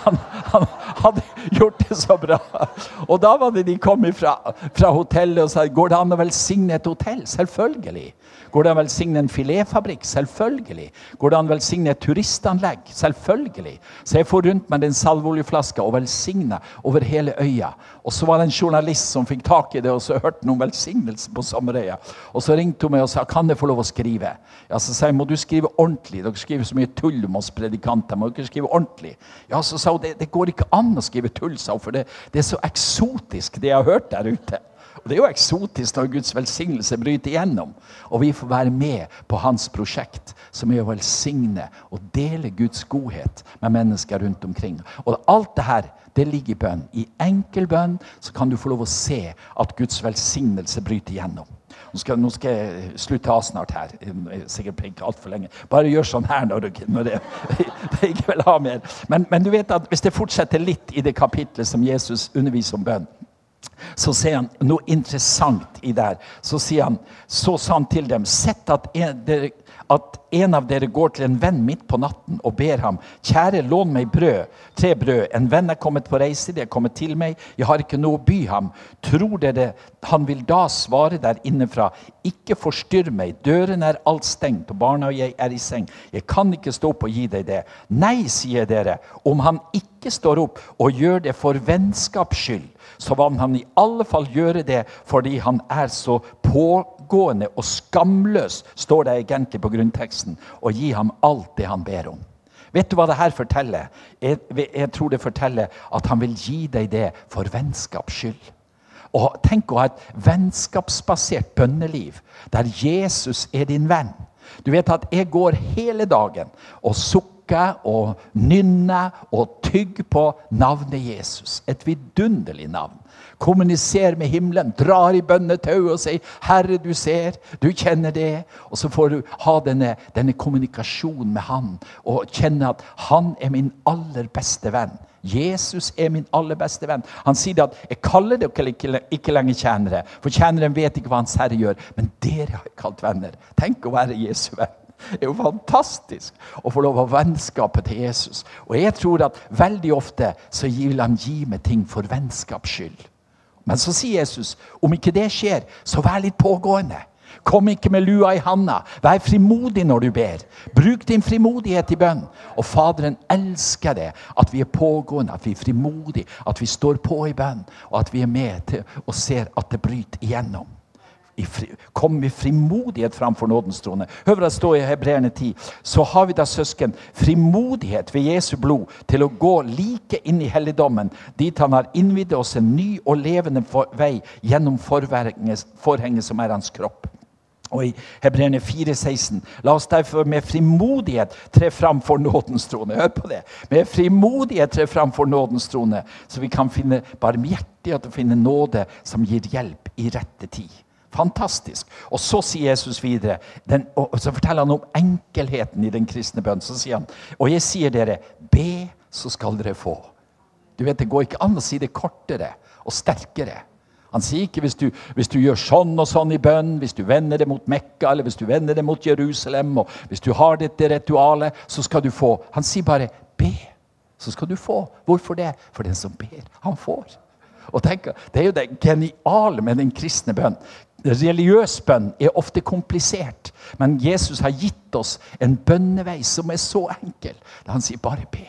han, han, hadde gjort det så bra. Og da var det de kom fra, fra hotellet og sa går det an å velsigne et hotell. Selvfølgelig. Går det an å velsigne en filetfabrikk? Selvfølgelig. Går det an å velsigne et turistanlegg? Selvfølgelig. Så jeg får rundt meg den salveoljeflaska og velsigna over hele øya. Og så var det en journalist som fikk tak i det og så hørte noen velsignelsen på Sommerøya. Og så ringte hun meg og sa kan jeg få lov å skrive. Ja, Så sa jeg må du skrive ordentlig. Dere skriver så mye tull om oss predikanter. Må dere skrive ordentlig? Ja, så sa hun det, det går ikke an å skrive tull, sa hun, for det, det er så eksotisk det jeg har hørt der ute. Og Det er jo eksotisk når Guds velsignelse bryter igjennom. Og vi får være med på hans prosjekt, som er å velsigne og dele Guds godhet med mennesker rundt omkring. Og alt det her det ligger i bønn. I enkel bønn så kan du få lov å se at Guds velsignelse bryter igjennom. Nå skal, nå skal jeg slutte av snart her. Sikkert ikke altfor lenge. Bare gjør sånn her når, du, når det, det ikke vil ha mer. Men, men du vet at hvis det fortsetter litt i det kapitlet som Jesus underviser om bønn, så ser han noe interessant i der. Så sier han, så sa han til dem, sett at en, dere, at en av dere går til en venn midt på natten og ber ham, kjære, lån meg brød, tre brød. En venn er kommet på reise, de er kommet til meg, jeg har ikke noe å by ham. Tror dere han vil da svare der innenfra, ikke forstyrr meg, døren er alt stengt, og barna og jeg er i seng. Jeg kan ikke stå opp og gi deg det. Nei, sier dere, om han ikke står opp og gjør det for vennskaps skyld, så vil han i alle fall gjøre det fordi han er så pågående og skamløs, står det egentlig på grunnteksten, og gi ham alt det han ber om. Vet du hva det her forteller? Jeg, jeg tror det forteller at han vil gi deg det for vennskaps skyld. Og Tenk å ha et vennskapsbasert bønneliv der Jesus er din venn. Du vet at jeg går hele dagen og sukker og nynner og tygger på navnet Jesus. Et vidunderlig navn. Kommuniserer med himmelen, drar i bønnetauet og sier 'Herre, du ser, du kjenner det'. Og så får du ha denne, denne kommunikasjonen med Han og kjenne at han er min aller beste venn. Jesus er min aller beste venn. Han sier at 'jeg kaller dere ikke, lenger tjenere', for tjeneren vet ikke hva Hans Herre gjør. Men dere har jeg kalt venner. Tenk å være Jesu venn. Det er jo fantastisk å få lov å ha vennskapet til Jesus. Og jeg tror at veldig ofte så vil han gi meg ting for vennskaps skyld. Men så sier Jesus om ikke det skjer, så vær litt pågående. Kom ikke med lua i handa. Vær frimodig når du ber. Bruk din frimodighet i bønn. Og Faderen elsker det, at vi er pågående, at vi er frimodige, at vi står på i bønn, og at vi er med til og ser at det bryter igjennom. Kom med frimodighet framfor nådens trone. Hør hva det står i Hebreerne 10. Så har vi da, søsken, frimodighet ved Jesu blod til å gå like inn i helligdommen, dit han har innvidd oss en ny og levende vei gjennom forhenget som er hans kropp. Og i Hebreerne 4,16.: La oss derfor med frimodighet tre fram for nådens trone. Hør på det. Med frimodighet tre fram for nådens trone, så vi kan finne barmhjertighet og finne nåde som gir hjelp i rette tid. Fantastisk. Og så sier Jesus videre, den, og så forteller han om enkelheten i den kristne bønnen. Så sier han, og jeg sier dere, be, så skal dere få. Du vet, Det går ikke an å si det kortere og sterkere. Han sier ikke hvis du, hvis du, gjør sånn og sånn i bønn, hvis du vender det mot Mekka eller hvis du vender det mot Jerusalem, og hvis du har dette ritualet, så skal du få. Han sier bare be, så skal du få. Hvorfor det? For den som ber, han får. Og tenk, Det er jo det geniale med den kristne bønn. Religiøs bønn er ofte komplisert, men Jesus har gitt oss en bønnevei som er så enkel. Han sier bare be.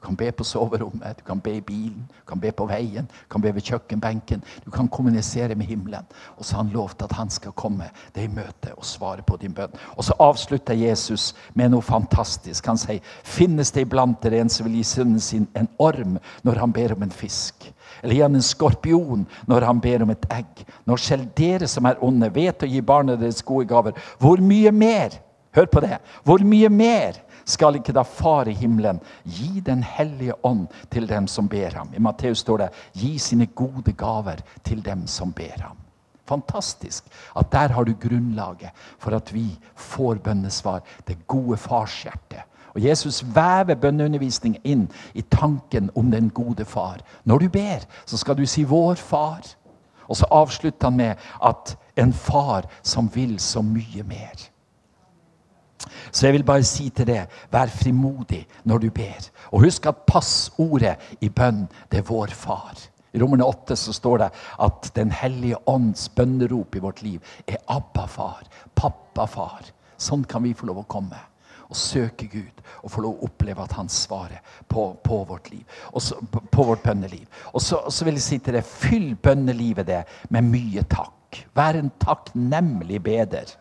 Du kan be på soverommet, du kan be i bilen, du kan be på veien, du kan be ved kjøkkenbenken. Du kan kommunisere med himmelen. Og så har han lovt at han skal komme deg i møte og svare på din bønn. Og så avslutter Jesus med noe fantastisk. Han sier, 'Finnes det iblant dere en som vil gi sønnen sin en orm når han ber om en fisk?' Eller gi ham en skorpion når han ber om et egg? Når selv dere som er onde, vet å gi barna deres gode gaver, hvor mye mer? Hør på det. Hvor mye mer skal ikke da Far i himmelen gi Den hellige ånd til dem som ber ham? I Matteus står det 'gi sine gode gaver til dem som ber ham'. Fantastisk at der har du grunnlaget for at vi får bønnesvar. Det gode farshjertet. Og Jesus vever bønneundervisning inn i tanken om den gode far. Når du ber, så skal du si 'vår far'. Og så avslutter han med at en far som vil så mye mer. Så jeg vil bare si til deg, vær frimodig når du ber. Og husk at passordet i bønn, det er vår far. I Romerne 8 så står det at Den hellige ånds bønnerop i vårt liv er Abba far, pappa far. Sånn kan vi få lov å komme og søke Gud og få lov å oppleve at han svarer på, på vårt liv, så, på, vårt bønneliv. Og så, så, vil jeg si til deg, fyll bønnelivet det med mye takk. Vær en takknemlig beder.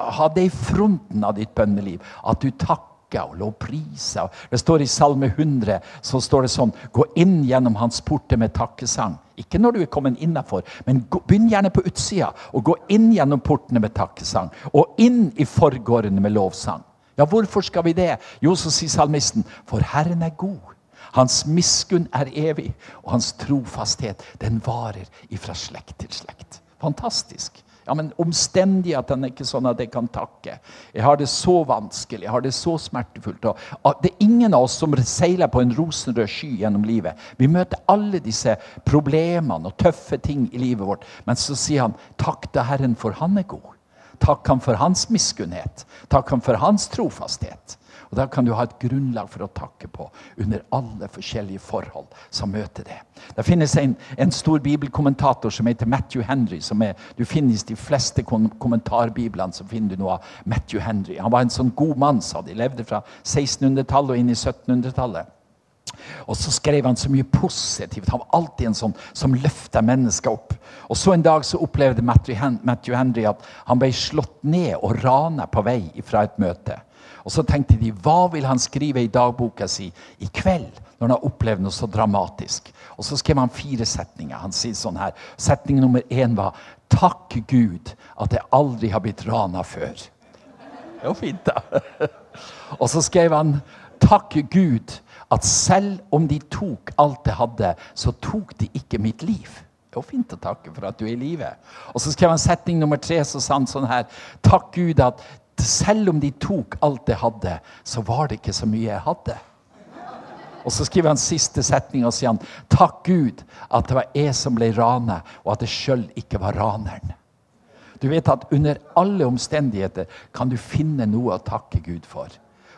Ha det i fronten av ditt bønneliv at du takker og lovpriser. Det står i Salme 100 så står det sånn Gå inn gjennom hans porter med takkesang. Ikke når du er kommet innafor, men begynn gjerne på utsida. Og gå inn gjennom portene med takkesang. Og inn i forgårdene med lovsang. Ja, hvorfor skal vi det? Jo, så sier salmisten, for Herren er god. Hans miskunn er evig, og hans trofasthet den varer ifra slekt til slekt. Fantastisk. Ja, men Omstendighetene er ikke sånn at jeg kan takke. Jeg har det så vanskelig, jeg har det så smertefullt. Det er ingen av oss som seiler på en rosenrød sky gjennom livet. Vi møter alle disse problemene og tøffe ting i livet vårt. Men så sier han takk til Herren, for han er god. Takk ham for hans miskunnhet. Takk ham for hans trofasthet. Og Da kan du ha et grunnlag for å takke på under alle forskjellige forhold som møter det. Det finnes en, en stor bibelkommentator som heter Matthew Henry. som er, Du finnes de fleste kommentarbiblene så finner du noe av Matthew Henry. Han var en sånn god mann, sa de. Levde fra 1600-tallet og inn i 1700-tallet. Og så skrev han så mye positivt. Han var alltid en sånn som løfta mennesker opp. Og så En dag så opplevde Matthew Henry at han ble slått ned og rana på vei fra et møte. Og Så tenkte de hva vil han skrive i dagboka si i kveld, når han har opplevd noe så dramatisk. Og Så skrev han fire setninger. Han sier sånn her. Setning nummer én var Takk Gud at jeg aldri har blitt rana før. Det var fint, da. Og så skrev han Takk Gud at selv om de tok alt jeg hadde, så tok de ikke mitt liv. Det jo fint å takke for at du er i live. Og så skrev han setning nummer tre så sa han sånn her Takk Gud at selv om de tok alt jeg hadde, så var det ikke så mye jeg hadde. Og så skriver han siste setning og sier han, takk Gud at det var jeg som ble ranet, og at jeg sjøl ikke var raneren. Du vet at under alle omstendigheter kan du finne noe å takke Gud for.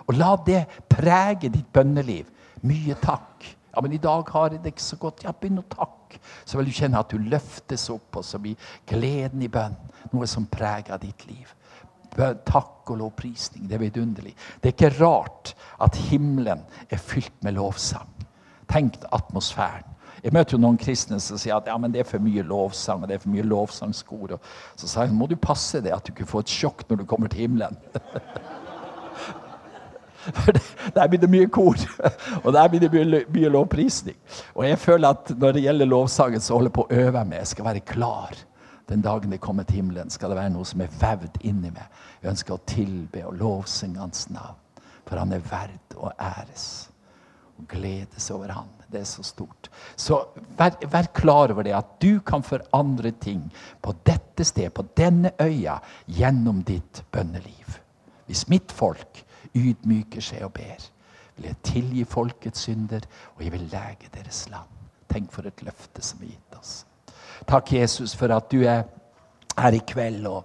Og la det prege ditt bønneliv. Mye takk. Ja, men i dag har jeg det ikke så godt. Ja, begynn å takke. Så vil du kjenne at du løftes opp, og så blir gleden i bønn noe som preger ditt liv. Takk og lovprisning. Det er vidunderlig. Det er ikke rart at himmelen er fylt med lovsang. Tenk atmosfæren. Jeg møter jo noen kristne som sier at ja, men det er for mye lovsang og det er for mye lovsangskor. Så sa jeg må du passe deg at du ikke får et sjokk når du kommer til himmelen. For Der blir det mye kor, og der blir det mye, lovprisning. Og jeg føler at når det gjelder lovsangen, så holder jeg på å øve meg. Jeg skal være klar. Den dagen det kommer til himmelen, skal det være noe som er vevd inni meg. Jeg ønsker å tilbe og lovsynge Hans navn. For han er verd å æres. Og gledes over han. Det er så stort. Så vær, vær, klar over det at du kan forandre ting på dette sted, på denne øya, gjennom ditt bønneliv. Hvis mitt folk ydmyker seg og ber, vil jeg tilgi folkets synder, og jeg vil lege deres land. Tenk for et løfte som er gitt oss. Takk, Jesus, for at du er her i kveld. og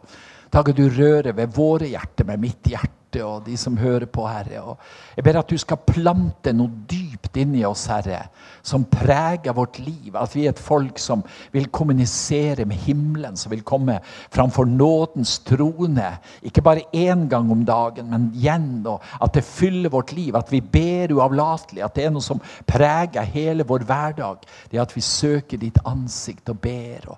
Takk at du rører ved våre hjerter, med mitt hjerte og de som hører på, Herre. Og jeg ber at du skal plante noe dypt inni oss, Herre, som preger vårt liv. At vi er et folk som vil kommunisere med himmelen, som vil komme framfor nådens trone. Ikke bare én gang om dagen, men igjen. Og at det fyller vårt liv. At vi ber uavlatelig. At det er noe som preger hele vår hverdag. Det at vi søker ditt ansikt og ber. og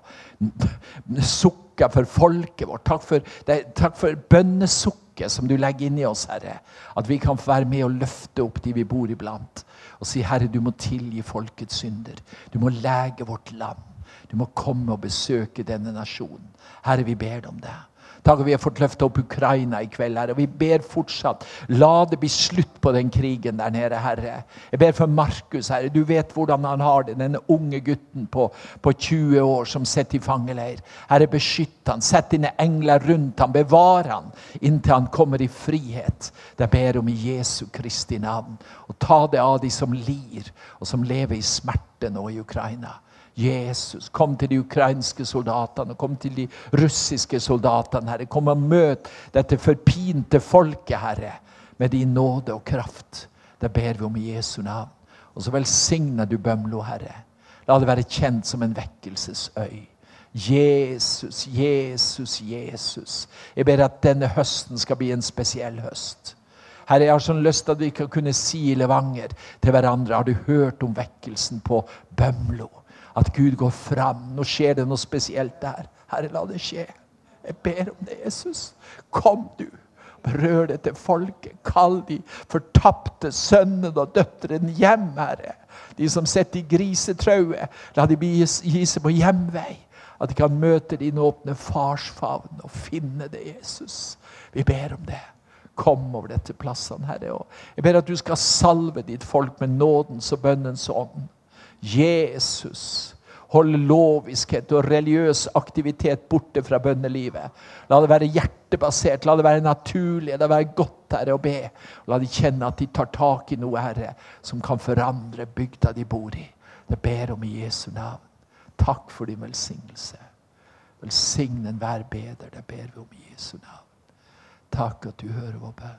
sukker for folket vårt. Takk for, takk for bønnesukket som du legger inn i oss, Herre. At vi kan få være med og løfte opp de vi bor iblant. Og si, Herre, du må tilgi folkets synder. Du må lege vårt land. Du må komme og besøke denne nasjonen. Herre, vi ber deg om det. Takk at vi har fått løfte opp Ukraina i kveld. Herre. Vi ber fortsatt. La det bli slutt på den krigen der nede, Herre. Jeg ber for Markus, Herre. Du vet hvordan han har det, denne unge gutten på, på 20 år som sitter i fangeleir. Herre, beskytt han. Sett dine engler rundt han. Bevar han inntil han kommer i frihet. Jeg ber om i Jesu Kristi navn. Og ta det av de som lir, og som lever i smerte nå i Ukraina. Jesus, kom til de ukrainske soldatene, kom til de russiske soldatene, Herre. Kom og møt dette forpinte folket, Herre, med din nåde og kraft. Det ber vi om i Jesu navn. Og så velsigner du Bømlo, Herre. La det være kjent som en vekkelsesøy. Jesus, Jesus, Jesus. Jeg ber at denne høsten skal bli en spesiell høst. Herre, jeg har sånn lyst til at vi kan kunne si i Levanger til hverandre Har du hørt om vekkelsen på Bømlo? At Gud går fram. Nå skjer det noe spesielt der. Herre, la det skje. Jeg ber om det, Jesus. Kom, du. Rør dette folket. Kall de fortapte sønnene og døtrene hjem, Herre. De som sitter i grisetrauet, la de gi seg på hjemvei. At de kan møte din åpne farsfavn og finne det, Jesus. Vi ber om det. Kom over dette plassene, Herre. Jeg ber at du skal salve ditt folk med nådens og bønnens ånd. Jesus. Hold loviskhet og religiøs aktivitet borte fra bønnelivet. La det være hjertebasert, la det være naturlig, la det være godt Herre, å be. La de kjenne at de tar tak i noe, Herre, som kan forandre bygda de bor i. Det ber om i Jesu navn. Takk for din velsignelse. Velsign enhver beder. Det ber vi om i Jesu navn. Takk at du hører vår bønn.